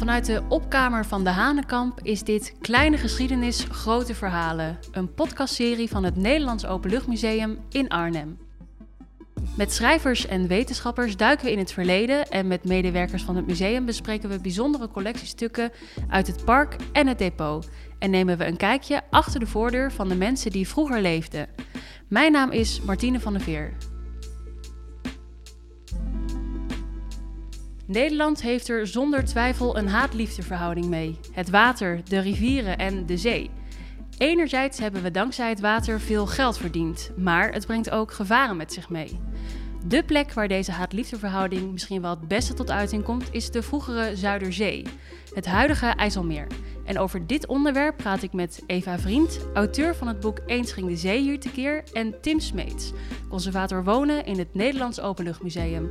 Vanuit de opkamer van de Hanenkamp is dit Kleine Geschiedenis, Grote Verhalen, een podcastserie van het Nederlands Openluchtmuseum in Arnhem. Met schrijvers en wetenschappers duiken we in het verleden en met medewerkers van het museum bespreken we bijzondere collectiestukken uit het park en het depot en nemen we een kijkje achter de voordeur van de mensen die vroeger leefden. Mijn naam is Martine van der Veer. Nederland heeft er zonder twijfel een haat-liefdeverhouding mee. Het water, de rivieren en de zee. Enerzijds hebben we dankzij het water veel geld verdiend, maar het brengt ook gevaren met zich mee. De plek waar deze haat-liefdeverhouding misschien wel het beste tot uiting komt, is de vroegere Zuiderzee, het huidige IJsselmeer. En over dit onderwerp praat ik met Eva Vriend, auteur van het boek Eens ging de zee hier tekeer, en Tim Smeets, conservator wonen in het Nederlands Openluchtmuseum.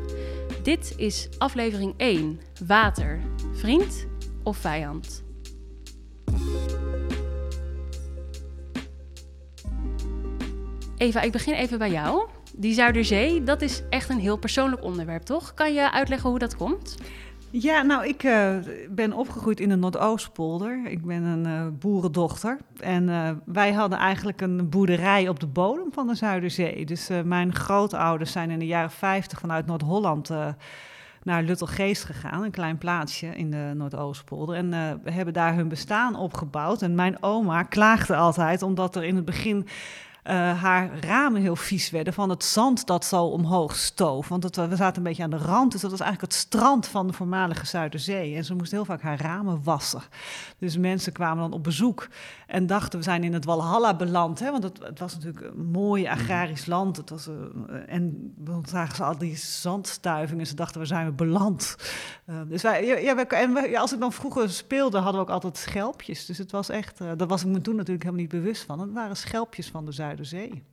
Dit is aflevering 1, Water, vriend of vijand? Eva, ik begin even bij jou. Die Zuiderzee, dat is echt een heel persoonlijk onderwerp, toch? Kan je uitleggen hoe dat komt? Ja, nou, ik uh, ben opgegroeid in de Noordoostpolder. Ik ben een uh, boerendochter. En uh, wij hadden eigenlijk een boerderij op de bodem van de Zuiderzee. Dus mijn grootouders zijn in de jaren 50 vanuit Noord-Holland naar Luttelgeest gegaan, een klein plaatsje in de Noordoostpolder. En we hebben daar hun bestaan opgebouwd. En mijn oma klaagde altijd omdat er in het begin haar ramen heel vies werden van het zand dat zo omhoog stoof. Want het, we zaten een beetje aan de rand, dus dat was eigenlijk het strand van de voormalige Zuiderzee. En ze moest heel vaak haar ramen wassen. Dus mensen kwamen dan op bezoek en dachten we zijn in het Walhalla beland. Hè? Want het, het was natuurlijk een mooi agrarisch land. Het was, uh, en dan zagen ze al die zandstuivingen en ze dachten we zijn beland. Uh, dus wij, ja, en als ik dan vroeger speelde hadden we ook altijd schelpjes. Dus het was echt, daar was ik me toen natuurlijk helemaal niet bewust van. Het waren schelpjes van de Zuiderzee. Zee.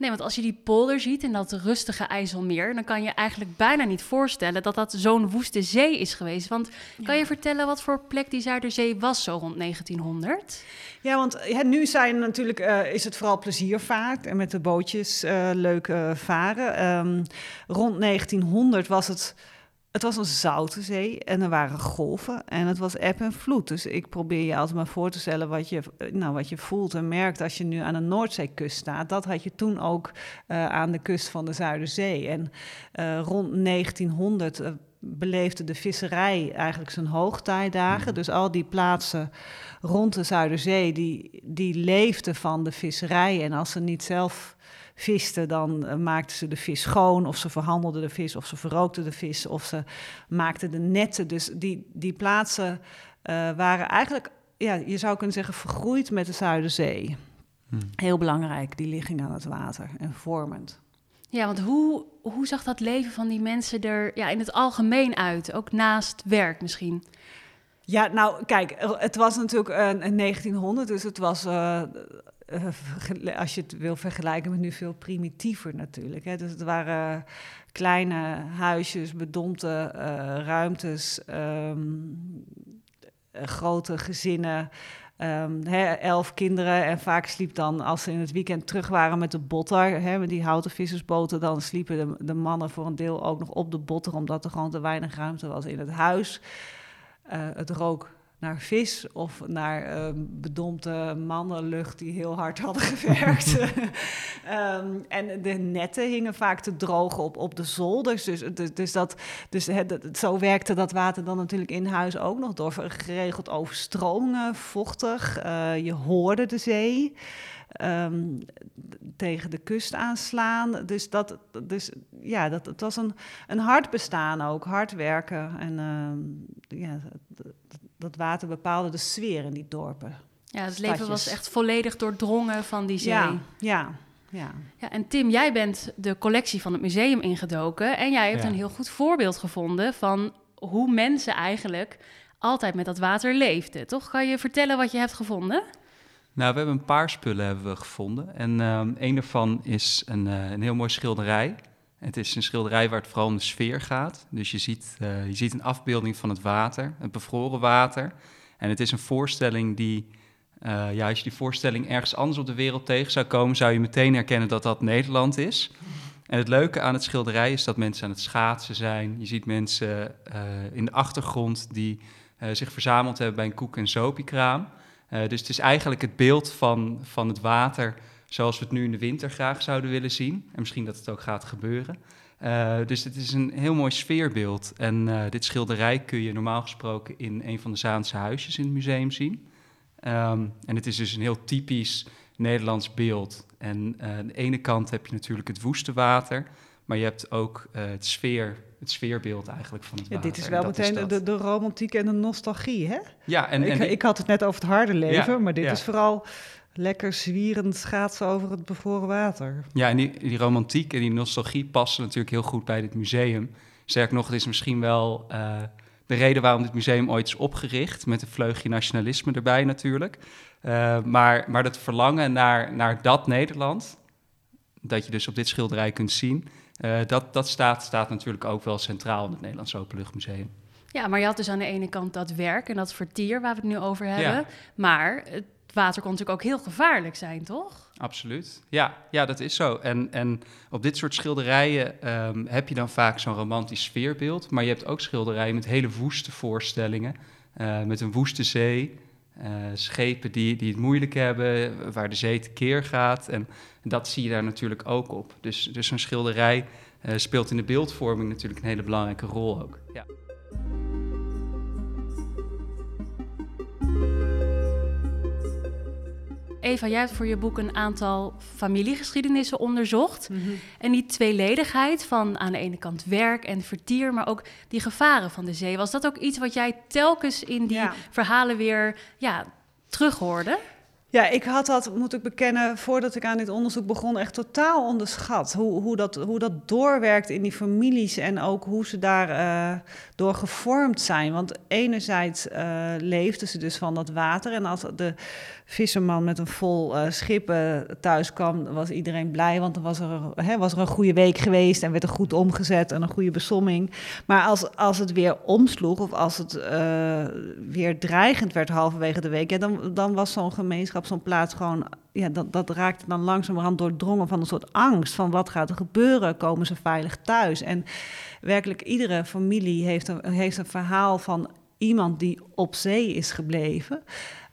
Nee, want als je die polder ziet en dat rustige IJsselmeer, dan kan je eigenlijk bijna niet voorstellen dat dat zo'n woeste zee is geweest. Want kan je vertellen wat voor plek die Zuiderzee was zo rond 1900? Ja, want ja, nu zijn natuurlijk, uh, is het vooral pleziervaart en met de bootjes uh, leuk uh, varen. Um, rond 1900 was het het was een zoute zee en er waren golven en het was eb en vloed. Dus ik probeer je altijd maar voor te stellen wat je, nou, wat je voelt en merkt als je nu aan de Noordzeekust staat. Dat had je toen ook uh, aan de kust van de Zuiderzee. En uh, rond 1900 uh, beleefde de visserij eigenlijk zijn hoogtijdagen. Mm. Dus al die plaatsen rond de Zuiderzee, die, die leefden van de visserij. En als ze niet zelf visten, dan uh, maakten ze de vis schoon, of ze verhandelden de vis, of ze verrookten de vis, of ze maakten de netten. Dus die, die plaatsen uh, waren eigenlijk, ja, je zou kunnen zeggen, vergroeid met de Zuiderzee. Hmm. Heel belangrijk, die ligging aan het water en vormend. Ja, want hoe, hoe zag dat leven van die mensen er ja, in het algemeen uit? Ook naast werk misschien? Ja, nou kijk, het was natuurlijk uh, 1900, dus het was uh, uh, als je het wil vergelijken met nu veel primitiever natuurlijk. Hè. Dus het waren kleine huisjes, bedompte uh, ruimtes, um, grote gezinnen. Um, elf kinderen en vaak sliep dan, als ze in het weekend terug waren met de botter, met die houten vissersboten, dan sliepen de, de, mannen voor een deel ook nog op de botter, omdat er gewoon te weinig ruimte was in het huis. Het rook naar vis of naar um, bedompte mannenlucht die heel hard hadden gewerkt. um, en de netten hingen vaak te drogen op, op de zolders. Dus, dus, dus, dat, dus het, zo werkte dat water dan natuurlijk in huis ook nog door geregeld overstromingen, vochtig. Uh, je hoorde de zee. Um, tegen de kust aanslaan. Dus, dat, dus ja, dat, het was een, een hard bestaan ook, hard werken. En uh, ja, dat water bepaalde de sfeer in die dorpen. Ja, het leven was echt volledig doordrongen van die zee. Ja, ja, ja. ja en Tim, jij bent de collectie van het museum ingedoken en jij hebt een heel goed voorbeeld gevonden van hoe mensen eigenlijk altijd met dat water leefden. Toch? Kan je vertellen wat je hebt gevonden? Nou, we hebben een paar spullen hebben we gevonden. En um, een daarvan is een, uh, een heel mooi schilderij. Het is een schilderij waar het vooral om de sfeer gaat. Dus je ziet, uh, je ziet een afbeelding van het water, het bevroren water. En het is een voorstelling die, uh, ja, als je die voorstelling ergens anders op de wereld tegen zou komen, zou je meteen herkennen dat dat Nederland is. En het leuke aan het schilderij is dat mensen aan het schaatsen zijn. Je ziet mensen uh, in de achtergrond die zich verzameld hebben bij een koek- en zopiekraam. dus het is eigenlijk het beeld van, van het water zoals we het nu in de winter graag zouden willen zien. En misschien dat het ook gaat gebeuren. dus het is een heel mooi sfeerbeeld. En dit schilderij kun je normaal gesproken in een van de Zaanse huisjes in het museum zien. Ehm, en het is dus een heel typisch Nederlands beeld. En uh, aan de ene kant heb je natuurlijk het woeste water, maar je hebt ook het, sfeer, het sfeerbeeld eigenlijk van het ja, water. Dit is wel meteen de, de romantiek en de nostalgie, hè? Ja, en, ik, en ik had het net over het harde leven, ja, maar dit ja. is vooral lekker zwierend schaatsen over het bevroren water. Ja, en die, die romantiek en die nostalgie passen natuurlijk heel goed bij dit museum. Sterker nog, het is misschien wel uh, de reden waarom dit museum ooit is opgericht, met een vleugje nationalisme erbij natuurlijk. Uh, maar, maar dat verlangen naar, naar dat Nederland, dat je dus op dit schilderij kunt zien, uh, dat, dat staat, staat natuurlijk ook wel centraal in het Nederlands Openluchtmuseum. Ja, maar je had dus aan de ene kant dat werk en dat vertier waar we het nu over hebben. Ja. Maar het water kon natuurlijk ook heel gevaarlijk zijn, toch? Absoluut. Ja, ja dat is zo. En, en op dit soort schilderijen um, heb je dan vaak zo'n romantisch sfeerbeeld. Maar je hebt ook schilderijen met hele woeste voorstellingen. Uh, met een woeste zee. Uh, schepen die, die het moeilijk hebben, waar de zee tekeer gaat. En dat zie je daar natuurlijk ook op. Dus, dus zo'n schilderij uh, speelt in de beeldvorming natuurlijk een hele belangrijke rol ook. Ja. Eva, jij hebt voor je boek een aantal familiegeschiedenissen onderzocht. Mm -hmm. En die tweeledigheid van aan de ene kant werk en vertier, maar ook die gevaren van de zee. Was dat ook iets wat jij telkens in die Ja. verhalen weer ja, terughoorde? Ja, ik had dat, moet ik bekennen, voordat ik aan dit onderzoek begon, echt totaal onderschat. Hoe, hoe, dat, hoe dat doorwerkt in die families en ook hoe ze daar uh, door gevormd zijn. Want enerzijds uh, leefden ze dus van dat water en als de visserman met een vol uh, schip thuis kwam, was iedereen blij, want dan was er, hè, was er een goede week geweest en werd er goed omgezet en een goede besomming. Maar als, als het weer omsloeg of als het weer dreigend werd halverwege de week, dan, dan was zo'n gemeenschap, zo'n plaats gewoon, ja, dat, dat raakte dan langzamerhand doordrongen van een soort angst van wat gaat er gebeuren, komen ze veilig thuis? En werkelijk iedere familie heeft een, heeft een verhaal van iemand die op zee is gebleven.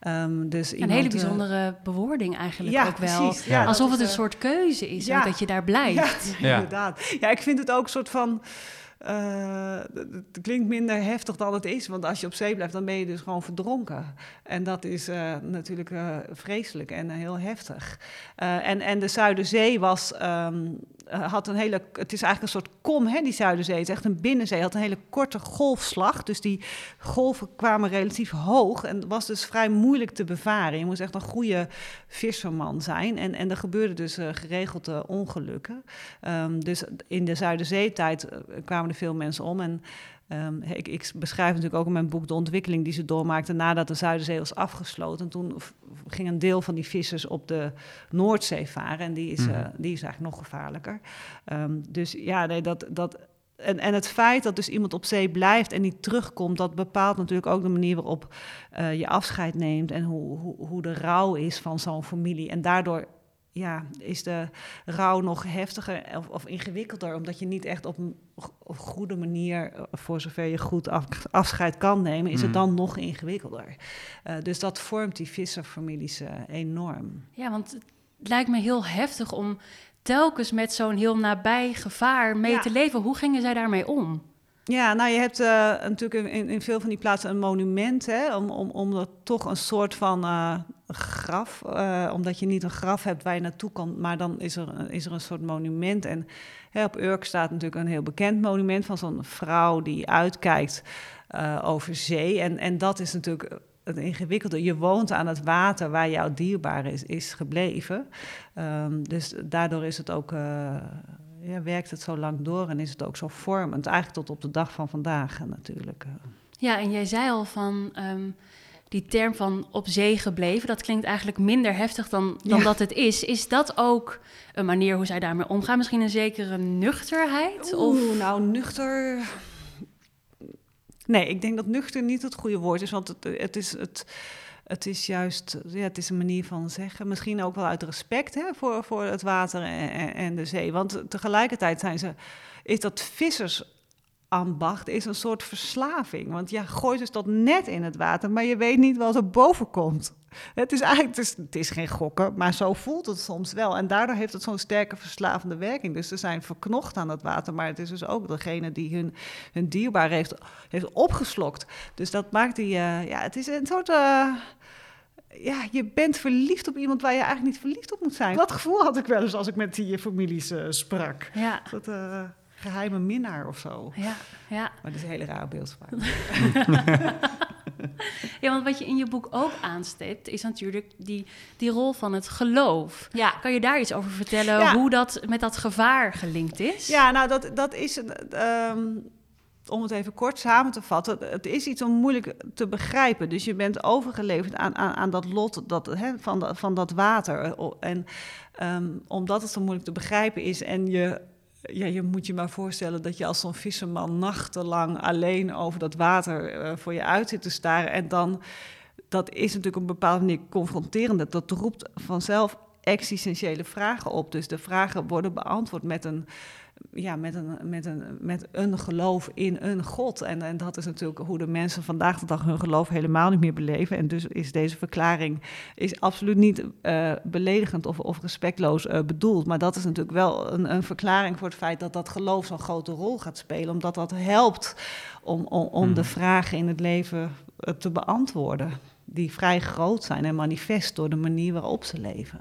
Um, dus een iemand, hele bijzondere bewoording eigenlijk ja, ook wel. Precies, ja, Alsof het is, een soort keuze is, ja. dat je daar blijft. Ja, Ja. inderdaad. Ja, ik vind het ook een soort van... Uh, het klinkt minder heftig dan het is, want als je op zee blijft, dan ben je dus gewoon verdronken. En dat is uh, natuurlijk uh, vreselijk en heel heftig. en, en de Zuiderzee was, um, had een hele, het is eigenlijk een soort kom, hè, die Zuiderzee. Het is echt een binnenzee, had een hele korte golfslag. Dus die golven kwamen relatief hoog en was dus vrij moeilijk te bevaren. Je moest echt een goede visserman zijn. En, en er gebeurden dus geregeld ongelukken. Um, dus in de Zuiderzeetijd kwamen er veel mensen om. En um, ik, ik, beschrijf natuurlijk ook in mijn boek de ontwikkeling die ze doormaakten nadat de Zuiderzee was afgesloten. En toen ging een deel van die vissers op de Noordzee varen. En die is, mm. uh, die is eigenlijk nog gevaarlijker. Um, dus ja, nee, dat. dat en, en het feit dat dus iemand op zee blijft en niet terugkomt, dat bepaalt natuurlijk ook de manier waarop uh, je afscheid neemt en hoe, hoe, hoe de rouw is van zo'n familie. En daardoor ja, is de rouw nog heftiger of, of, ingewikkelder, omdat je niet echt op een op goede manier, voor zover je goed af, afscheid kan nemen, is het dan nog ingewikkelder. Uh, dus dat vormt die visserfamilies uh, enorm. Ja, want het lijkt me heel heftig om telkens met zo'n heel nabij gevaar mee Ja. te leven. Hoe gingen zij daarmee om? Ja, nou je hebt uh, natuurlijk in, in, veel van die plaatsen een monument, hè, om, om, om toch een soort van uh, graf, uh, omdat je niet een graf hebt waar je naartoe kan, maar dan is er, is er een soort monument. En hè, op Urk staat natuurlijk een heel bekend monument van zo'n vrouw die uitkijkt over zee. En, en dat is natuurlijk het ingewikkelde. Je woont aan het water waar jouw dierbare is, is gebleven. Um, dus daardoor is het ook ja, werkt het zo lang door en is het ook zo vormend. Eigenlijk tot op de dag van vandaag natuurlijk. eh. Ja, en jij zei al van um, die term van op zee gebleven, dat klinkt eigenlijk minder heftig dan, dan Ja. dat het is. Is dat ook een manier hoe zij daarmee omgaan? Misschien een zekere nuchterheid? Of... Oeh, nou nuchter... Nee, ik denk dat nuchter niet het goede woord is, want het, het is... Het, het is juist, ja, het is een manier van zeggen. Misschien ook wel uit respect hè, voor, voor het water en, en de zee. Want tegelijkertijd zijn ze, is dat vissers ambacht is een soort verslaving. Want je gooit dus dat net in het water, maar je weet niet wat er boven komt. Het is eigenlijk het is, het is geen gokken, maar zo voelt het soms wel. En daardoor heeft het zo'n sterke verslavende werking. Dus ze zijn verknocht aan het water, maar het is dus ook degene die hun, hun dierbaar heeft, heeft opgeslokt. Dus dat maakt die, uh, ja, het is een soort... Uh, ja, je bent verliefd op iemand waar je eigenlijk niet verliefd op moet zijn. Dat gevoel had ik wel eens als ik met die families uh, sprak. Ja. Dat, geheime minnaar of zo. Ja, ja. Maar dat is een hele rare beeldspraak. ja, want wat je in je boek ook aanstept, is natuurlijk die, die rol van het geloof. Ja. Kan je daar iets over vertellen, hoe dat met dat gevaar gelinkt is? Ja, nou, dat, dat is... Um, om het even kort samen te vatten, het is iets om moeilijk te begrijpen. Dus je bent overgeleverd aan, aan, aan dat lot dat, hè, van, van dat water. En um, omdat het zo moeilijk te begrijpen is en je ja, je moet je maar voorstellen dat je als zo'n visserman nachtenlang alleen over dat water uh, voor je uit zit te staren. En dan, dat is natuurlijk op een bepaalde manier confronterend. Dat roept vanzelf existentiële vragen op. Dus de vragen worden beantwoord met een ja, met, een, met, een, met een geloof in een God. En, en dat is natuurlijk hoe de mensen vandaag de dag hun geloof helemaal niet meer beleven. En dus is deze verklaring is absoluut niet uh, beledigend of, of respectloos uh, bedoeld. Maar dat is natuurlijk wel een, een verklaring voor het feit dat dat geloof zo'n grote rol gaat spelen. Omdat dat helpt om, om, om de hmm. vragen in het leven uh, te beantwoorden. Die vrij groot zijn en manifest door de manier waarop ze leven.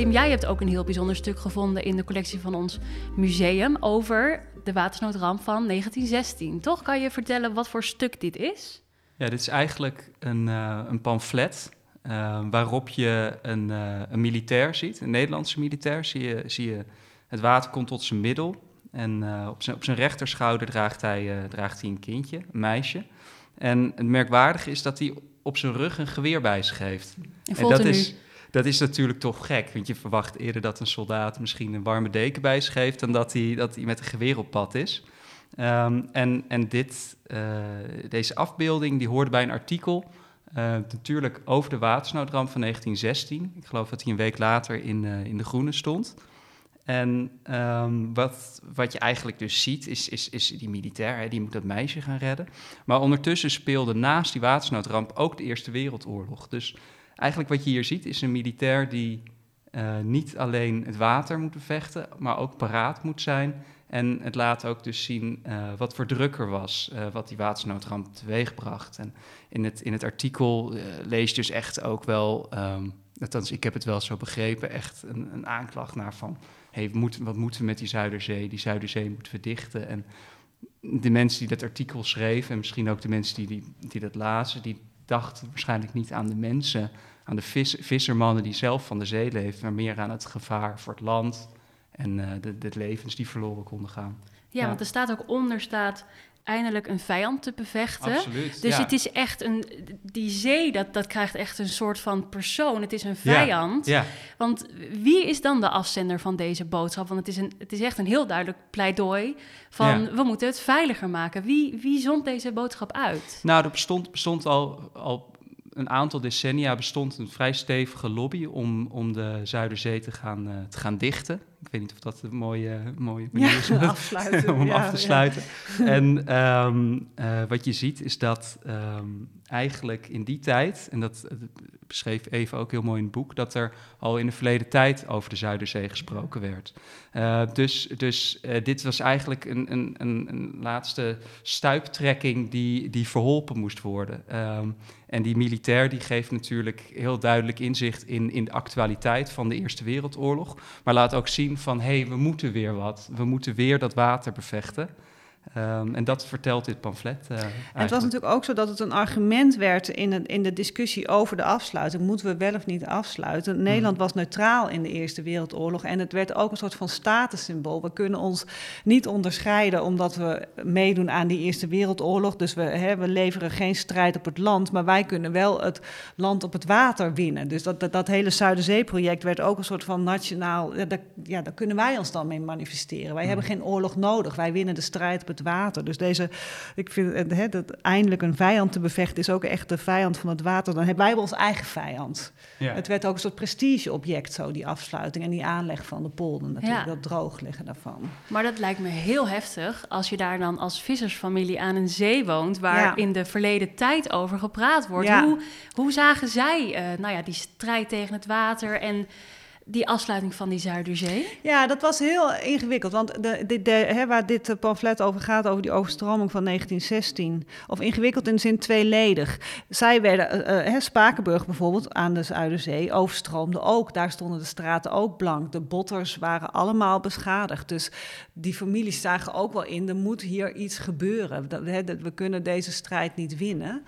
Tim, jij hebt ook een heel bijzonder stuk gevonden in de collectie van ons museum over de watersnoodramp van 1916. Toch kan je vertellen wat voor stuk dit is? Ja, dit is eigenlijk een, uh, een pamflet uh, waarop je een, uh, een, militair ziet, een Nederlandse militair. Zie je, zie je het water komt tot zijn middel en op, zijn, op zijn rechterschouder draagt hij, draagt hij een kindje, een meisje. En het merkwaardige is dat hij op zijn rug een geweer bij zich heeft. En dat is dat is natuurlijk toch gek. Want je verwacht eerder dat een soldaat misschien een warme deken bij zich heeft... dan dat hij, dat hij met een geweer op pad is. Um, en en dit, uh, deze afbeelding die hoorde bij een artikel... Uh, natuurlijk over de watersnoodramp van 1916. Ik geloof dat hij een week later in, uh, in De Groene stond. En um, wat, wat je eigenlijk dus ziet, is, is, is die militair, hè, die moet dat meisje gaan redden. Maar ondertussen speelde naast die watersnoodramp ook de Eerste Wereldoorlog. Dus Eigenlijk wat je hier ziet is een militair die uh, niet alleen het water moet bevechten, maar ook paraat moet zijn. En het laat ook dus zien uh, wat voor drukker was, uh, wat die watersnoodramp teweegbracht. En in het, in het artikel lees je dus echt ook wel, um, althans ik heb het wel zo begrepen, echt een, een aanklacht naar van... Hey, moet, wat moeten we met die Zuiderzee? Die Zuiderzee moeten we dichten. En de mensen die dat artikel schreven, en misschien ook de mensen die, die, die dat lazen, die dachten waarschijnlijk niet aan de mensen aan de vis, vissermannen die zelf van de zee leven, maar meer aan het gevaar voor het land en uh, de, de, levens die verloren konden gaan. Ja, want er staat ook onder, staat eindelijk een vijand te bevechten. Absoluut, dus het is echt een, die zee, dat, dat krijgt echt een soort van persoon. Het is een vijand. Ja, Want wie is dan de afzender van deze boodschap? Want het is, een, het is echt een heel duidelijk pleidooi van we moeten het veiliger maken. Wie, wie zond deze boodschap uit? Nou, er bestond, bestond al, al een aantal decennia bestond een vrij stevige lobby om, om de Zuiderzee te gaan, uh, te gaan dichten. Ik weet niet of dat een mooie, mooie manier is om af te sluiten. En um, uh, wat je ziet is dat um, eigenlijk in die tijd, en dat, beschreef even ook heel mooi in het boek, dat er al in de verleden tijd over de Zuiderzee gesproken werd. Uh, dus dus uh, dit was eigenlijk een, een, een, een, laatste stuiptrekking die, die verholpen moest worden. Um, en die militair die geeft natuurlijk heel duidelijk inzicht in, in de actualiteit van de Eerste Wereldoorlog, maar laat ook zien van hé, hey, we moeten weer wat, we moeten weer dat water bevechten. Um, en dat vertelt dit pamflet. Uh, het was natuurlijk ook zo dat het een argument werd in, het, in de discussie over de afsluiting. Moeten we wel of niet afsluiten? Hmm. Nederland was neutraal in de Eerste Wereldoorlog en het werd ook een soort van statussymbool. We kunnen ons niet onderscheiden omdat we meedoen aan die Eerste Wereldoorlog. Dus we, hè, we leveren geen strijd op het land, maar wij kunnen wel het land op het water winnen. Dus dat, dat, dat hele Zuiderzee-project werd ook een soort van nationaal. Ja, daar, ja, daar kunnen wij ons dan mee manifesteren. Wij hmm. hebben geen oorlog nodig. Wij winnen de strijd op het water. Dus deze, ik vind hè, dat eindelijk een vijand te bevechten is ook echt de vijand van het water. Dan hebben wij ons eigen vijand. Ja. Het werd ook een soort prestigeobject, zo die afsluiting en die aanleg van de polder. Natuurlijk, dat droog liggen daarvan. Maar dat lijkt me heel heftig als je daar dan als vissersfamilie aan een zee woont, waar in de verleden tijd over gepraat wordt. Hoe, hoe zagen zij uh, nou ja, die strijd tegen het water en die afsluiting van die Zuiderzee? Ja, dat was heel ingewikkeld. Want de, de, hè, waar dit eh, pamflet over gaat, over die overstroming van 1916, of ingewikkeld in de zin tweeledig. Zij werden, uh, Spakenburg bijvoorbeeld, aan de Zuiderzee, overstroomde ook. Daar stonden de straten ook blank. De botters waren allemaal beschadigd. Dus die families zagen ook wel in, er moet hier iets gebeuren. we kunnen deze strijd niet winnen.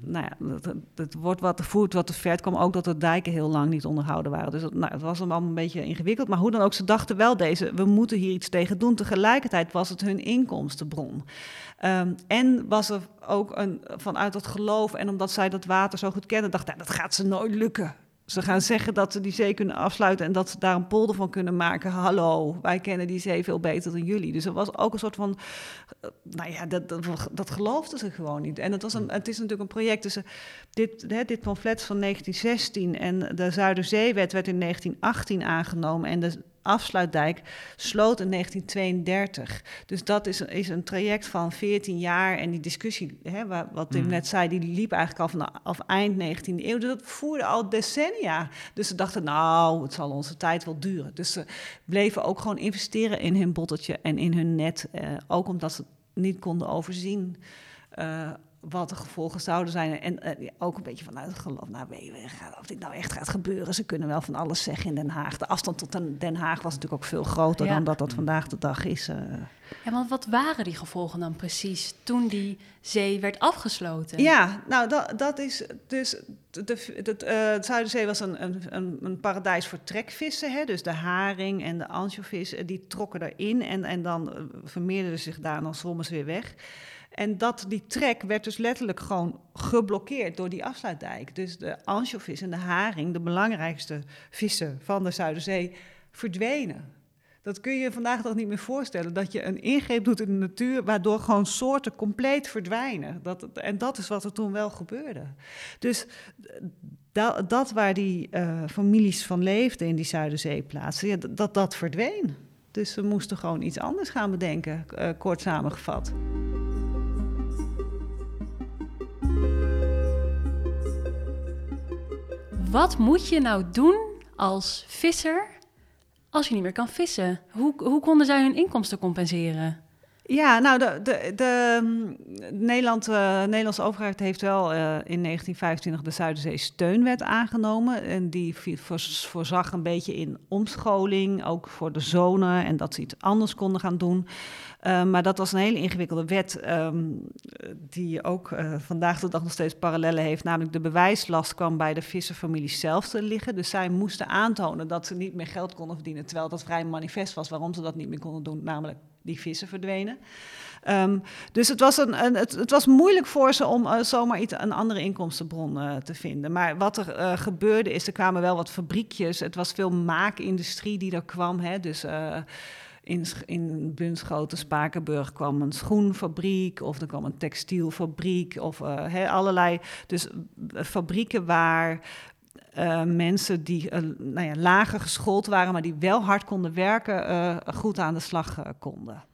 Nou ja, het, wordt wat voert, wat te ver. Kwam ook dat de dijken heel lang niet onderhouden waren. Dus nou, het was allemaal een beetje ingewikkeld. Maar hoe dan ook, ze dachten wel deze, we moeten hier iets tegen doen. Tegelijkertijd was het hun inkomstenbron. Um, en was er ook een, vanuit dat geloof en omdat zij dat water zo goed kennen, dacht, dat gaat ze nooit lukken. Ze gaan zeggen dat ze die zee kunnen afsluiten en dat ze daar een polder van kunnen maken. Hallo, wij kennen die zee veel beter dan jullie. Dus er was ook een soort van, eh, nou ja, dat, dat, dat geloofden ze gewoon niet. En het, was een, het is natuurlijk een project tussen dit, hè, dit pamflet van 1916 en de Zuiderzeewet werd in 1918 aangenomen en de afsluitdijk sloot in 1932. Dus dat is, is een traject van 14 jaar. En die discussie, hè, wat Tim mm. net zei, die liep eigenlijk al vanaf eind 19e eeuw. Dus dat voerde al decennia. Dus ze dachten, nou, het zal onze tijd wel duren. Dus ze bleven ook gewoon investeren in hun bottetje en in hun net. Eh, ook omdat ze het niet konden overzien. Uh, wat de gevolgen zouden zijn. En uh, ook een beetje vanuit het geloof, nou, of dit nou echt gaat gebeuren. Ze kunnen wel van alles zeggen in Den Haag. De afstand tot Den Haag was natuurlijk ook veel groter dan dat dat vandaag de dag is. Uh. Ja, want wat waren die gevolgen dan precies toen die zee werd afgesloten? Ja, nou, dat, dat is dus. De, de, uh, Zuiderzee was een, een, een, paradijs voor trekvissen. Hè? Dus de haring en de ansjovis, die trokken erin. En, en dan vermeerderden zich daar en dan zwommen ze weer weg. En dat, die trek werd dus letterlijk gewoon geblokkeerd door die afsluitdijk. Dus de ansjovis en de haring, de belangrijkste vissen van de Zuiderzee, verdwenen. Dat kun je vandaag toch niet meer voorstellen. Dat je een ingreep doet in de natuur waardoor gewoon soorten compleet verdwijnen. Dat, en dat is wat er toen wel gebeurde. Dus dat, waar die uh, families van leefden in die Zuiderzeeplaatsen, ja, dat dat verdween. Dus ze moesten gewoon iets anders gaan bedenken, uh, kort samengevat. Wat moet je nou doen als visser als je niet meer kan vissen? Hoe, hoe konden zij hun inkomsten compenseren? Ja, nou, de, de, de, Nederland, uh, Nederlandse overheid heeft wel uh, in 1925 de Zuiderzee Steunwet aangenomen. En die voorzag een beetje in omscholing, ook voor de zonen, en dat ze iets anders konden gaan doen. Uh, maar dat was een hele ingewikkelde wet, um, die ook vandaag de dag nog steeds parallellen heeft. Namelijk de bewijslast kwam bij de visserfamilie zelf te liggen. Dus zij moesten aantonen dat ze niet meer geld konden verdienen. Terwijl dat vrij manifest was waarom ze dat niet meer konden doen, namelijk die vissen verdwenen. Um, dus het was, een, een het, was moeilijk voor ze om uh, zomaar iets, een andere inkomstenbron uh, te vinden. Maar wat er uh, gebeurde is, er kwamen wel wat fabriekjes. Het was veel maakindustrie die er kwam. Hè? Dus in, in Bunschoten, Spakenburg kwam een schoenfabriek... of er kwam een textielfabriek of hè, allerlei... Dus fabrieken waar uh, mensen die uh, nou ja, lager geschoold waren, maar die wel hard konden werken, uh, goed aan de slag konden.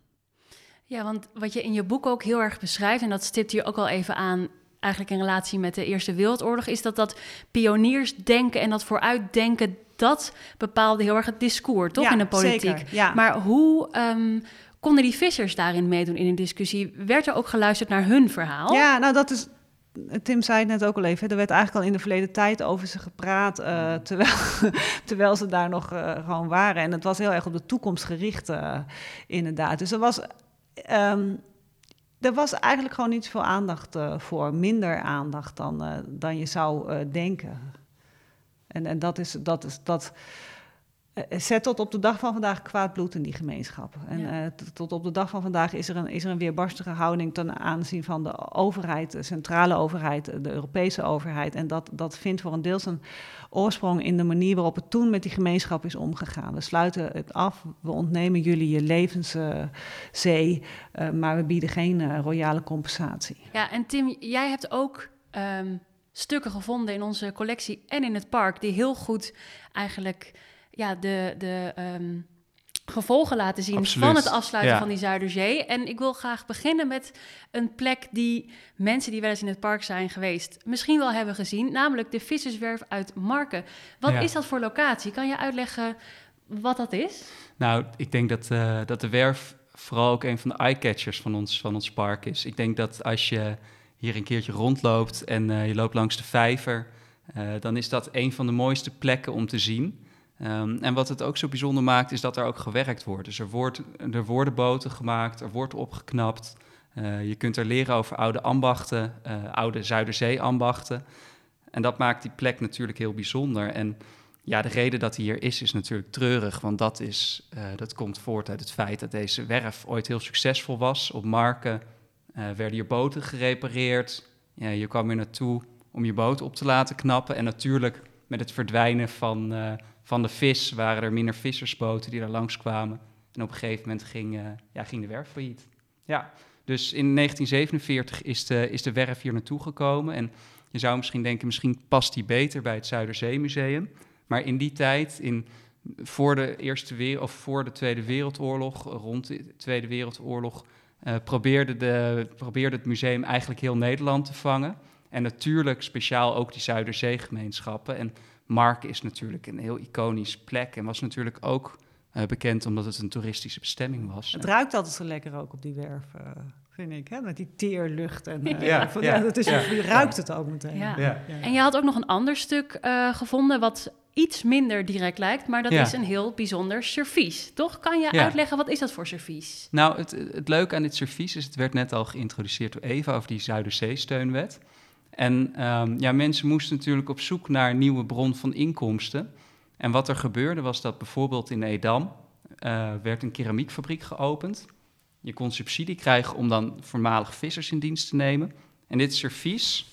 Ja, want wat je in je boek ook heel erg beschrijft, en dat stipt hier ook al even aan, eigenlijk in relatie met de Eerste Wereldoorlog, is dat dat pioniersdenken en dat vooruitdenken, dat bepaalde heel erg het discours, toch, in de politiek. Zeker, ja. Maar hoe um, konden die vissers daarin meedoen in een discussie? Werd er ook geluisterd naar hun verhaal? Ja, nou dat is Tim zei het net ook al even, er werd eigenlijk al in de verleden tijd over ze gepraat, uh, terwijl, terwijl ze daar nog uh, gewoon waren. En het was heel erg op de toekomst gericht, uh, inderdaad. Dus er was, um, er was eigenlijk gewoon niet veel aandacht voor, minder aandacht dan, dan je zou denken. En, en dat is, dat is, dat zet tot op de dag van vandaag kwaad bloed in die gemeenschappen. En ja. tot op de dag van vandaag is er, een, is er een weerbarstige houding ten aanzien van de overheid, de centrale overheid, de Europese overheid. En dat, dat vindt voor een deel zijn oorsprong in de manier waarop het toen met die gemeenschap is omgegaan. We sluiten het af, we ontnemen jullie je levenszee, uh, maar we bieden geen royale compensatie. Ja, en Tim, jij hebt ook. Um stukken gevonden in onze collectie en in het park die heel goed eigenlijk ja, de, de ehm, gevolgen laten zien van het afsluiten van die Zuiderzee. En ik wil graag beginnen met een plek die mensen die wel eens in het park zijn geweest misschien wel hebben gezien, namelijk de Visserswerf uit Marken. Wat is dat voor locatie? Kan je uitleggen wat dat is? Nou, ik denk dat, uh, dat de werf vooral ook een van de eye-catchers van ons, van ons park is. Ik denk dat als je hier een keertje rondloopt en uh, je loopt langs de vijver, uh, dan is dat een van de mooiste plekken om te zien. Um, en wat het ook zo bijzonder maakt, is dat er ook gewerkt wordt. Dus er, wordt, er worden boten gemaakt, er wordt opgeknapt. Uh, je kunt er leren over oude ambachten, oude Zuiderzee-ambachten. En dat maakt die plek natuurlijk heel bijzonder. En ja, de reden dat hij hier is, is natuurlijk treurig. Want dat, is, dat komt voort uit het feit dat deze werf ooit heel succesvol was op marken werden je boten gerepareerd. Je kwam hier naartoe om je boot op te laten knappen. En natuurlijk met het verdwijnen van, uh, van de vis waren er minder vissersboten die daar langskwamen. En op een gegeven moment ging, uh, ja, ging de werf failliet. Ja, dus in 1947 is de, is de werf hier naartoe gekomen. En je zou misschien denken, misschien past die beter bij het Zuiderzeemuseum. Maar in die tijd, in, voor, de Eerste Wereld, of voor de Tweede Wereldoorlog, rond de Tweede Wereldoorlog, uh, probeerde, de, probeerde het museum eigenlijk heel Nederland te vangen. En natuurlijk speciaal ook die Zuiderzeegemeenschappen. En Mark is natuurlijk een heel iconisch plek en was natuurlijk ook uh, bekend omdat het een toeristische bestemming was. Het ruikt altijd zo lekker ook op die werf, uh, vind ik, hè? met die teerlucht. En, uh, ja, ja, ja, dat is, je ruikt het ook meteen. Ja. En je had ook nog een ander stuk gevonden wat iets minder direct lijkt, maar dat is een heel bijzonder servies. Toch? Kan je uitleggen, wat is dat voor servies? Nou, het, het leuke aan dit servies is, het werd net al geïntroduceerd door Eva over die Zuiderzee-steunwet. En um, ja, mensen moesten natuurlijk op zoek naar een nieuwe bron van inkomsten. En wat er gebeurde was dat bijvoorbeeld in Edam uh, werd een keramiekfabriek geopend. Je kon subsidie krijgen om dan voormalig vissers in dienst te nemen. En dit servies,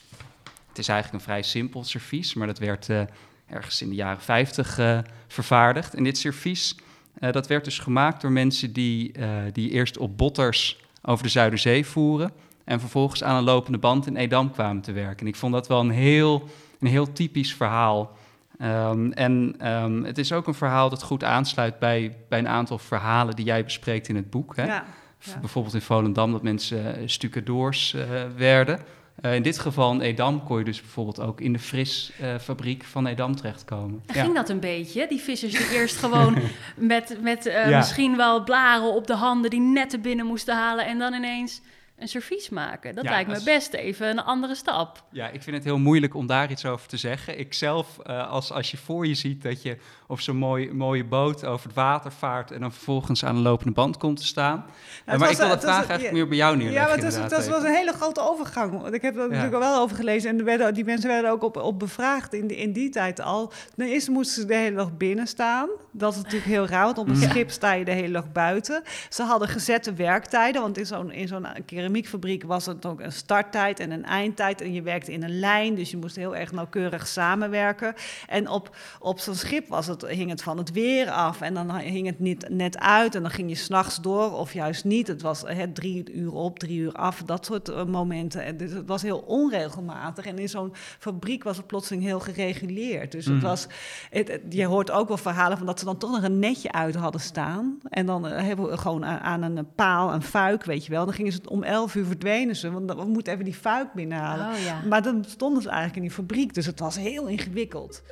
het is eigenlijk een vrij simpel servies, maar dat werd uh, ergens in de jaren 50 uh, eh, vervaardigd. En dit servies, dat werd dus gemaakt door mensen die, die eerst op botters over de Zuiderzee voeren en vervolgens aan een lopende band in Edam kwamen te werken. En ik vond dat wel een heel, een heel typisch verhaal. Um, en um, het is ook een verhaal dat goed aansluit bij, bij een aantal verhalen die jij bespreekt in het boek. Hè? Ja, ja. Bijvoorbeeld in Volendam dat mensen stucadoors werden. Uh, in dit geval in Edam kon je dus bijvoorbeeld ook in de frisfabriek uh, van Edam terechtkomen. En ja. ging dat een beetje? Die vissers die eerst gewoon met, met uh, ja. misschien wel blaren op de handen die netten binnen moesten halen en dan ineens een servies maken. Dat ja, lijkt me best even een andere stap. Ja, ik vind het heel moeilijk om daar iets over te zeggen. Ik zelf, uh, als, als je voor je ziet dat je op zo'n mooi, mooie boot over het water vaart... en dan vervolgens aan een lopende band komt te staan. Ja, maar ik wil dat vraag eigenlijk meer bij jou neerleggen. Ja, maar dat was een hele grote overgang. Want ik heb er ja. natuurlijk al wel over gelezen. En werden, die mensen werden ook op, op bevraagd in, die, in die tijd al. Ten eerste moesten ze de hele dag binnen staan. Dat is natuurlijk heel raar, want op een schip sta je de hele dag buiten. Ze hadden gezette werktijden, want in zo'n zo'n keer keramiekfabriek was het ook een starttijd en een eindtijd. En je werkte in een lijn, dus je moest heel erg nauwkeurig samenwerken. En op, op zo'n schip was het, hing het van het weer af. En dan hing het niet net uit. En dan ging je s'nachts door, of juist niet. Het was hè, drie uur op, drie uur af, dat soort uh, momenten. En dus het was heel onregelmatig. En in zo'n fabriek was het plotseling heel gereguleerd. Dus het was, het, het, je hoort ook wel verhalen van dat ze dan toch nog een netje uit hadden staan. En dan uh, hebben we gewoon aan, aan een paal, een fuik, weet je wel. Dan gingen ze het om elf uur verdwenen ze, want we moeten even die fuik binnenhalen. Oh, ja. Maar dan stonden ze eigenlijk in die fabriek, dus het was heel ingewikkeld.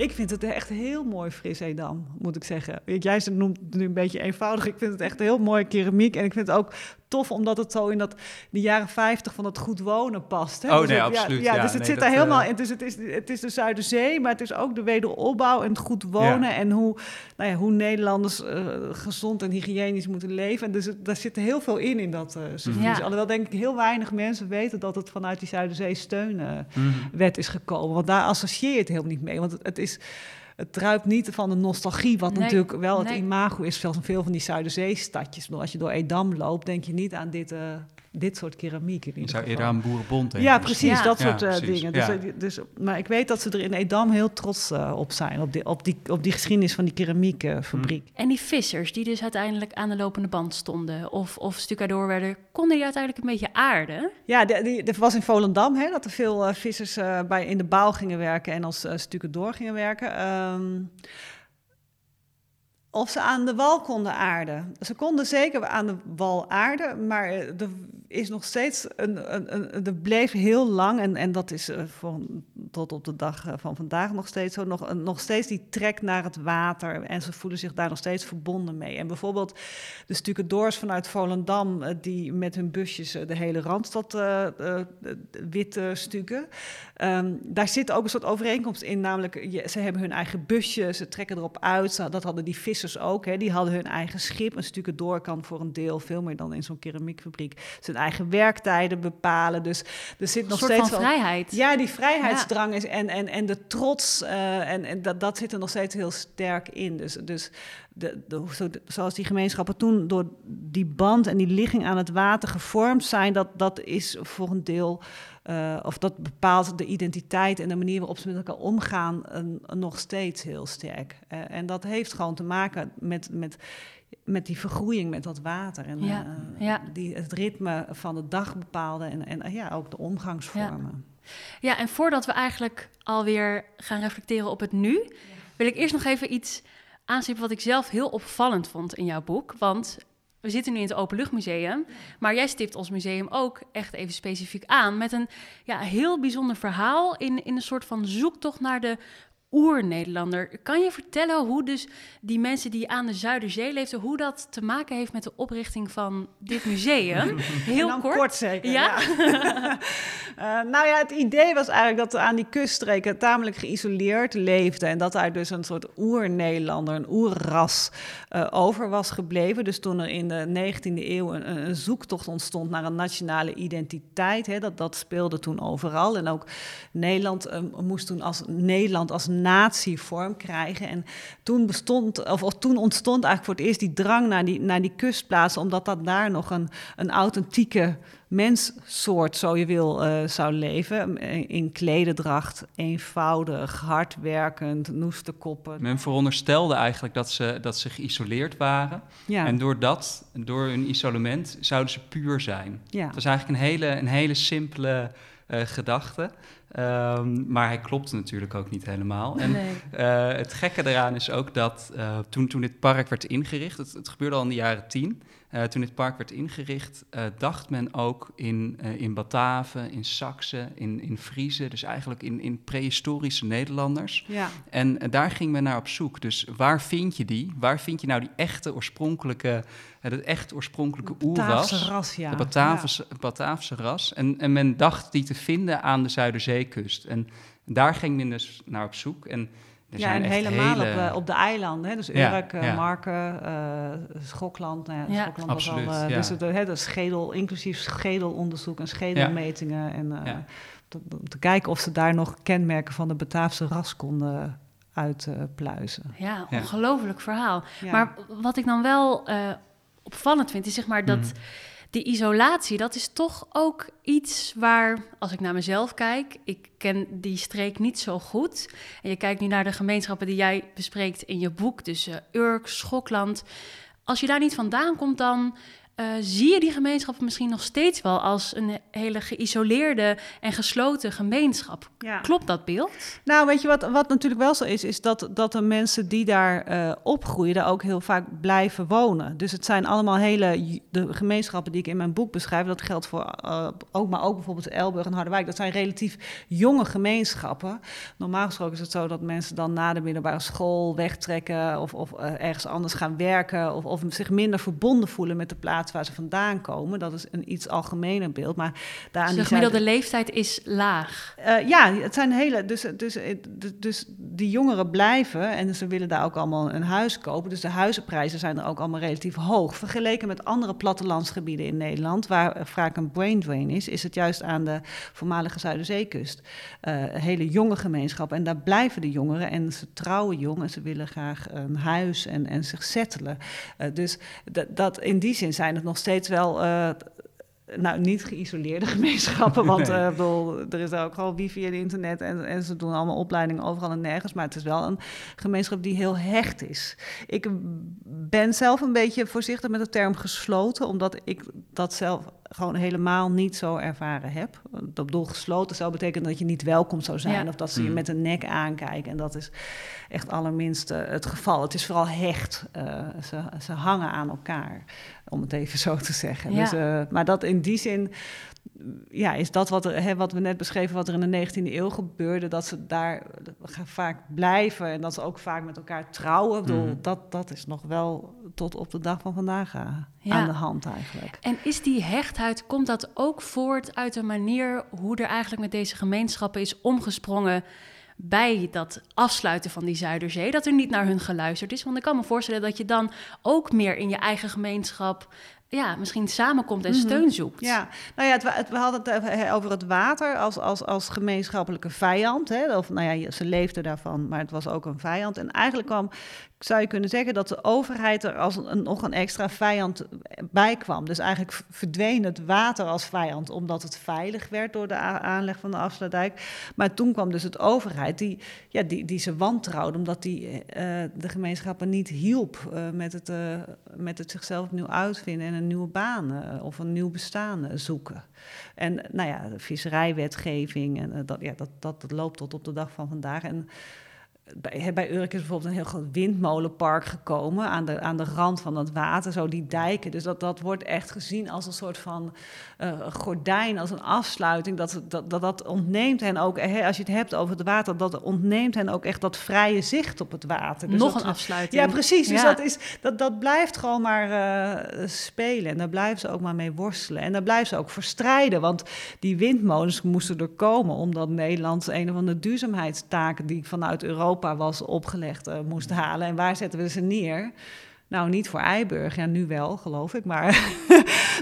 Ik vind het echt heel mooi fris Edam, moet ik zeggen. Jij noemt het nu een beetje eenvoudig. Ik vind het echt heel mooi keramiek. En ik vind het ook tof, omdat het zo in dat, de jaren 50 van het goed wonen past. Hè? Oh, dus nee, het- absoluut, Ja, ja, dus het nee, zit daar helemaal eh, in. Dus het is, het is de Zuiderzee, maar het is ook de wederopbouw en het goed wonen. Ja. En hoe, nou ja, hoe Nederlanders eh, gezond en hygiënisch moeten leven. En dus het, daar zit heel veel in, in dat eh servies. Ja. Alhoewel denk ik heel weinig mensen weten dat het vanuit die Zuiderzee steunwet Mhm. is gekomen. Want daar associeer je het helemaal niet mee. Want het, het is... Het druipt niet van de nostalgie, wat Nee, natuurlijk wel het imago is van veel van die Zuiderzeestadjes. Als je door Edam loopt, denk je niet aan dit, eh, dit soort keramiek. In ieder zou geval. eerder aan Boerenbond denken. Ja, precies, Ja. dat Ja, soort eh, precies, dingen. Dus, ja. eh, dus, maar ik weet dat ze er in Edam heel trots eh, op zijn, op die, op, die, op die geschiedenis van die keramiekfabriek. En die vissers die dus uiteindelijk aan de lopende band stonden of, of stucadoor werden, konden die uiteindelijk een beetje aarden? Ja, er was in Volendam hè, dat er veel vissers eh, bij, in de bouw gingen werken en als uh, stucadoor gingen werken. Ehm, of ze aan de wal konden aarden. Ze konden zeker aan de wal aarden, maar eh, er is nog steeds een, een, een er bleef heel lang en, en dat is uh, voor, tot op de dag uh, van vandaag nog steeds zo nog, nog steeds die trek naar het water en ze voelen zich daar nog steeds verbonden mee. En bijvoorbeeld de stucadoors vanuit Volendam uh, die met hun busjes de hele randstad uh, wit stukken. Um, daar zit ook een soort overeenkomst in, namelijk ze hebben hun eigen busje, ze trekken erop uit. Dat hadden die vissers ook, hè, die hadden hun eigen schip. Een stucadoor kan voor een deel veel meer dan in zo'n keramiekfabriek zijn eigen werktijden bepalen. Dus er zit nog een soort steeds van wel, vrijheid. Ja, die vrijheidsdrang is en, en, en de trots uh, en, en dat, dat zit er nog steeds heel sterk in. Dus, dus de, de, zo, zoals die gemeenschappen toen door die band en die ligging aan het water gevormd zijn, dat, dat is voor een deel, uh, of dat bepaalt de identiteit en de manier waarop ze met elkaar omgaan nog steeds heel sterk. Uh, en dat heeft gewoon te maken met, met, met die vergroeiing met dat water en ja, ja. Die, het ritme van de dag bepaalde en, en ja, ook de omgangsvormen. Ja. ja, en voordat we eigenlijk alweer gaan reflecteren op het nu, wil ik eerst nog even iets aanstippen wat ik zelf heel opvallend vond in jouw boek. Want we zitten nu in het Openluchtmuseum, maar jij stipt ons museum ook echt even specifiek aan met een ja, heel bijzonder verhaal in, in een soort van zoektocht naar de oer-Nederlander. Kan je vertellen hoe dus die mensen die aan de Zuiderzee leefden, hoe dat te maken heeft met de oprichting van dit museum? Heel kort. kort zeker. Ja. ja. uh, nou ja, het idee was eigenlijk dat aan die kuststreken tamelijk geïsoleerd leefden en dat daar dus een soort oer-Nederlander, een oerras uh, over was gebleven. Dus toen er in de 19e eeuw een, een zoektocht ontstond naar een nationale identiteit, hè, dat, dat speelde toen overal. En ook Nederland uh, moest toen als Nederland als natie vorm krijgen. En toen bestond, of, of, toen ontstond eigenlijk voor het eerst die drang naar die, naar die kustplaatsen, omdat dat daar nog een, een authentieke menssoort, zo je wil, uh, zou leven. In klededracht, eenvoudig, hardwerkend, noesterkoppen. Men veronderstelde eigenlijk dat ze, dat ze geïsoleerd waren. Ja. En door dat, door hun isolement, zouden ze puur zijn. Ja. Dat is eigenlijk een hele, een hele simpele uh, gedachte. Um, maar hij klopt natuurlijk ook niet helemaal. En nee. uh, het gekke eraan is ook dat uh, toen, toen dit park werd ingericht, het, het gebeurde al in de jaren tien, uh, toen dit park werd ingericht, dacht men ook in, in Bataven, in Saksen, in, in Friezen, dus eigenlijk in, in prehistorische Nederlanders. Ja. En daar ging men naar op zoek. Dus waar vind je die? Waar vind je nou die echte oorspronkelijke, het echt oorspronkelijke oerras? ras, ja. De ja. Bataafse ras. En, en men dacht die te vinden aan de Zuiderzeekust. En daar ging men dus naar op zoek. En er ja, zijn en echt helemaal hele... op, de, op de eilanden. Hè? Dus Ja, Urk, ja. Marken, uh, Schokland. Nou ja, Ja. Schokland Absoluut, was al, uh, ja. Dus het, hè, de schedel, inclusief schedelonderzoek en schedelmetingen. En uh, te, om te kijken of ze daar nog kenmerken van de Bataafse ras konden uitpluizen. Ja, Ja. ongelooflijk verhaal. Ja. Maar wat ik dan wel eh, opvallend vind, is zeg maar dat Mhm. Die isolatie, dat is toch ook iets waar, als ik naar mezelf kijk, ik ken die streek niet zo goed. En je kijkt nu naar de gemeenschappen die jij bespreekt in je boek, dus eh, Urk, Schokland. Als je daar niet vandaan komt, dan eh, zie je die gemeenschappen misschien nog steeds wel als een hele geïsoleerde en gesloten gemeenschap. Ja. Klopt dat beeld? Nou, weet je wat, wat natuurlijk wel zo is, is dat, dat de mensen die daar eh, opgroeien, daar ook heel vaak blijven wonen. Dus het zijn allemaal hele, de gemeenschappen die ik in mijn boek beschrijf, dat geldt voor uh, ook, maar ook bijvoorbeeld Elburg en Harderwijk, dat zijn relatief jonge gemeenschappen. Normaal gesproken is het zo dat mensen dan na de middelbare school wegtrekken of, of ergens anders gaan werken of, of zich minder verbonden voelen met de plaats plaats waar ze vandaan komen. Dat is een iets algemener beeld. Maar daar dus de gemiddelde leeftijd is laag? Uh, ja, het zijn hele... Dus, dus, dus die jongeren blijven en ze willen daar ook allemaal een huis kopen. Dus de huizenprijzen zijn er ook allemaal relatief hoog. Vergeleken met andere plattelandsgebieden in Nederland... waar vaak een brain drain is, is het juist aan de voormalige Zuiderzeekust. Uh, hele jonge gemeenschap. En daar blijven de jongeren en ze trouwen jong... en ze willen graag een huis en, en zich settelen. Uh, dus dat, in die zin zijn het nog steeds wel uh, nou, niet geïsoleerde gemeenschappen. Want nee. uh, bedoel, er is ook gewoon wifi en internet en, en ze doen allemaal opleidingen overal en nergens. Maar het is wel een gemeenschap die heel hecht is. Ik ben zelf een beetje voorzichtig met de term gesloten, omdat ik dat zelf gewoon helemaal niet zo ervaren heb. Dat bedoel, gesloten zou betekenen dat je niet welkom zou zijn... of dat ze je mm. met een nek aankijken. En dat is echt allerminst uh, het geval. Het is vooral hecht. Uh, ze, ze hangen aan elkaar, om het even zo te zeggen. Ja. Dus, uh, maar dat in die zin ja, is dat wat, er, hè, wat we net beschreven, wat er in de 19e eeuw gebeurde, dat ze daar vaak blijven en dat ze ook vaak met elkaar trouwen. Bedoel, mm. dat, dat is nog wel tot op de dag van vandaag ja. aan de hand eigenlijk. En is die hechtheid, komt dat ook voort uit de manier hoe er eigenlijk met deze gemeenschappen is omgesprongen bij dat afsluiten van die Zuiderzee, dat er niet naar hun geluisterd is. Want ik kan me voorstellen dat je dan ook meer in je eigen gemeenschap ja, misschien samenkomt en mhm. steun zoekt. Ja, nou ja, het, we hadden het over het water als, als, als gemeenschappelijke vijand. Hè? Of nou ja, ze leefden daarvan, maar het was ook een vijand. En eigenlijk kwam zou je kunnen zeggen dat de overheid er als een, nog een extra vijand bij kwam. Dus eigenlijk verdween het water als vijand, omdat het veilig werd door de aanleg van de afsluitdijk. Maar toen kwam dus het overheid die, ja, die, die ze wantrouwde, omdat die uh, de gemeenschappen niet hielp uh, met, het, uh, met het zichzelf opnieuw uitvinden en een nieuwe baan of een nieuw bestaan zoeken. En nou ja, de visserijwetgeving, en, dat, ja, dat, dat loopt tot op de dag van vandaag. En bij, bij Urk is bijvoorbeeld een heel groot windmolenpark gekomen aan de, aan de rand van het water, zo die dijken. Dus dat, dat wordt echt gezien als een soort van uh, gordijn, als een afsluiting. Dat, dat, dat, dat ontneemt hen ook, hè, als je het hebt over het water, dat ontneemt hen ook echt dat vrije zicht op het water. Dus Nog een afsluiting. Ja, precies. Dus dat, is, dat, dat blijft gewoon maar uh, spelen. En daar blijven ze ook maar mee worstelen. En daar blijven ze ook voor strijden. Want die windmolens moesten er komen, omdat Nederland een van de duurzaamheidstaken die vanuit Europa was opgelegd uh, moest halen. En waar zetten we ze neer? Nou, niet voor Eiburg, ja, nu wel, geloof ik. Maar,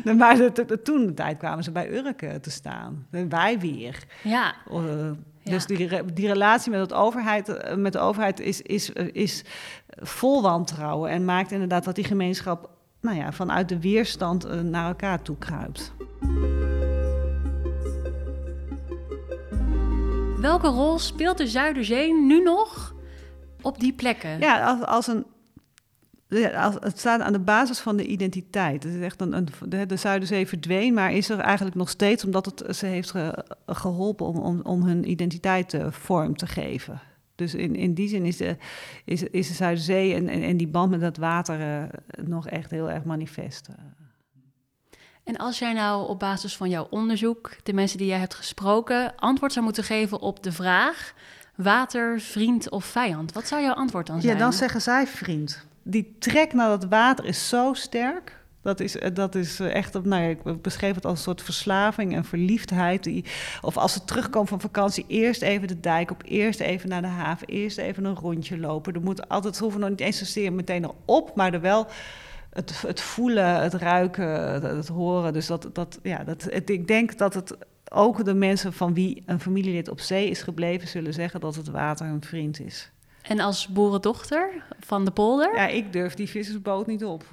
maar de, de, de, toen de tijd kwamen ze bij Urk te staan. Wij weer. Ja. Uh, dus die, die relatie met, het overheid, eh, met de overheid is, is, is vol wantrouwen. En maakt inderdaad dat die gemeenschap nou ja, vanuit de weerstand naar elkaar toe kruipt. Welke rol speelt de Zuiderzee nu nog op die plekken? Ja, als, als een het staat aan de basis van de identiteit. Het is echt een, de, de, Zuiderzee verdween, maar is er eigenlijk nog steeds omdat het ze heeft geholpen om, om, om hun identiteit uh, vorm te geven. Dus in, in die zin is de, is, is de Zuiderzee en, en, die band met dat water uh, nog echt heel erg manifest. En als jij nou op basis van jouw onderzoek, de mensen die jij hebt gesproken, antwoord zou moeten geven op de vraag: water, vriend of vijand, wat zou jouw antwoord dan zijn? Ja, dan zeggen zij vriend. Die trek naar dat water is zo sterk. Dat is, eh, dat is eh, echt, nou ja, ik beschreef het als een soort verslaving en verliefdheid. Die, of als ze terugkomen van vakantie, eerst even de dijk op, eerst even naar de haven, eerst even een rondje lopen. Er moet altijd, ze hoeven nog niet eens zozeer meteen erop, maar er wel het, het voelen, het ruiken, het, horen. Dus dat, dat, ja, dat, het, ik denk dat het ook de mensen van wie een familielid op zee is gebleven, zullen zeggen dat het water hun vriend is. En als boerendochter van de polder? Ja, ik durf die vissersboot niet op.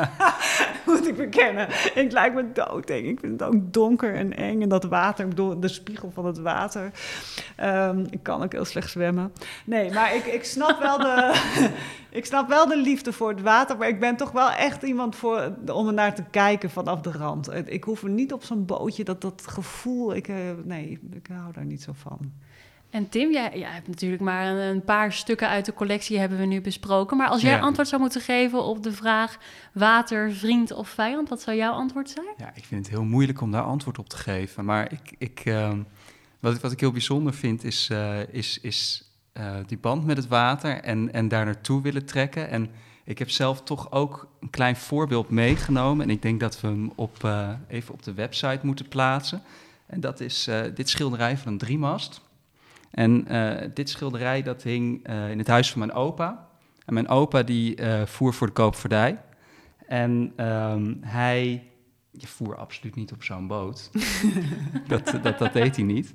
Moet ik bekennen. Ik lijkt me dood, denk ik. vind het ook donker en eng. En dat water, door de spiegel van het water. Um, ik kan ook heel slecht zwemmen. Nee, maar ik, ik, snap wel de, ik snap wel de liefde voor het water. Maar ik ben toch wel echt iemand voor, om er naar te kijken vanaf de rand. Ik hoef er niet op zo'n bootje, dat, dat gevoel. Ik, uh, nee, ik hou daar niet zo van. En Tim, jij, jij, hebt natuurlijk maar een, paar stukken uit de collectie hebben we nu besproken. Maar als jij antwoord zou moeten geven op de vraag water, vriend of vijand, wat zou jouw antwoord zijn? Ja, ik vind het heel moeilijk om daar antwoord op te geven. Maar ik, ik, uh, wat, wat ik heel bijzonder vind is, uh, is, is uh, die band met het water en, en daar naartoe willen trekken. En ik heb zelf toch ook een klein voorbeeld meegenomen. En ik denk dat we hem op, uh, even op de website moeten plaatsen. En dat is uh, dit schilderij van een driemast. En dit schilderij dat hing in het huis van mijn opa. En mijn opa die voer voor de koopvaardij. En um, hij je voer absoluut niet op zo'n boot. dat, dat, dat deed hij niet.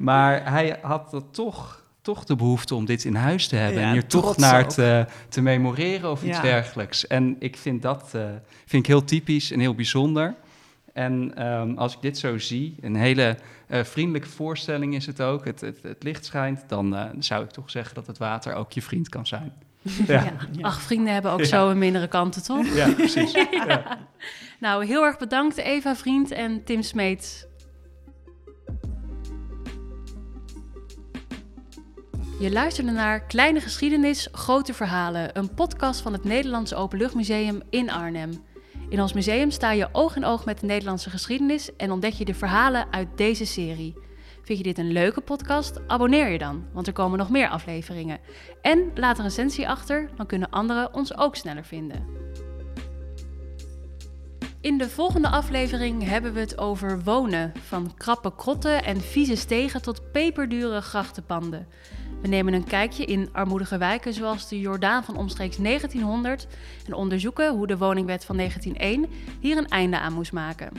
Maar hij had er toch, toch de behoefte om dit in huis te hebben. en hier toch naar te, te, memoreren of iets dergelijks. En ik vind dat uh, vind ik heel typisch en heel bijzonder. En um, als ik dit zo zie, een hele uh, vriendelijke voorstelling is het ook. Het, het, het licht schijnt, dan uh, zou ik toch zeggen dat het water ook je vriend kan zijn. Ja. ja. Ach, vrienden hebben ook zo een mindere kanten, toch? Ja, precies. ja. Nou, heel erg bedankt Eva Vriend en Tim Smeets. Je luisterde naar Kleine Geschiedenis, Grote Verhalen, een podcast van het Nederlandse Openluchtmuseum in Arnhem. In ons museum sta je oog in oog met de Nederlandse geschiedenis en ontdek je de verhalen uit deze serie. Vind je dit een leuke podcast? Abonneer je dan, want er komen nog meer afleveringen. En laat een recensie achter, dan kunnen anderen ons ook sneller vinden. In de volgende aflevering hebben we het over wonen. Van krappe krotten en vieze stegen tot peperdure grachtenpanden. We nemen een kijkje in armoedige wijken zoals de Jordaan van omstreeks 1900 en onderzoeken hoe de woningwet van 1901 hier een einde aan moest maken.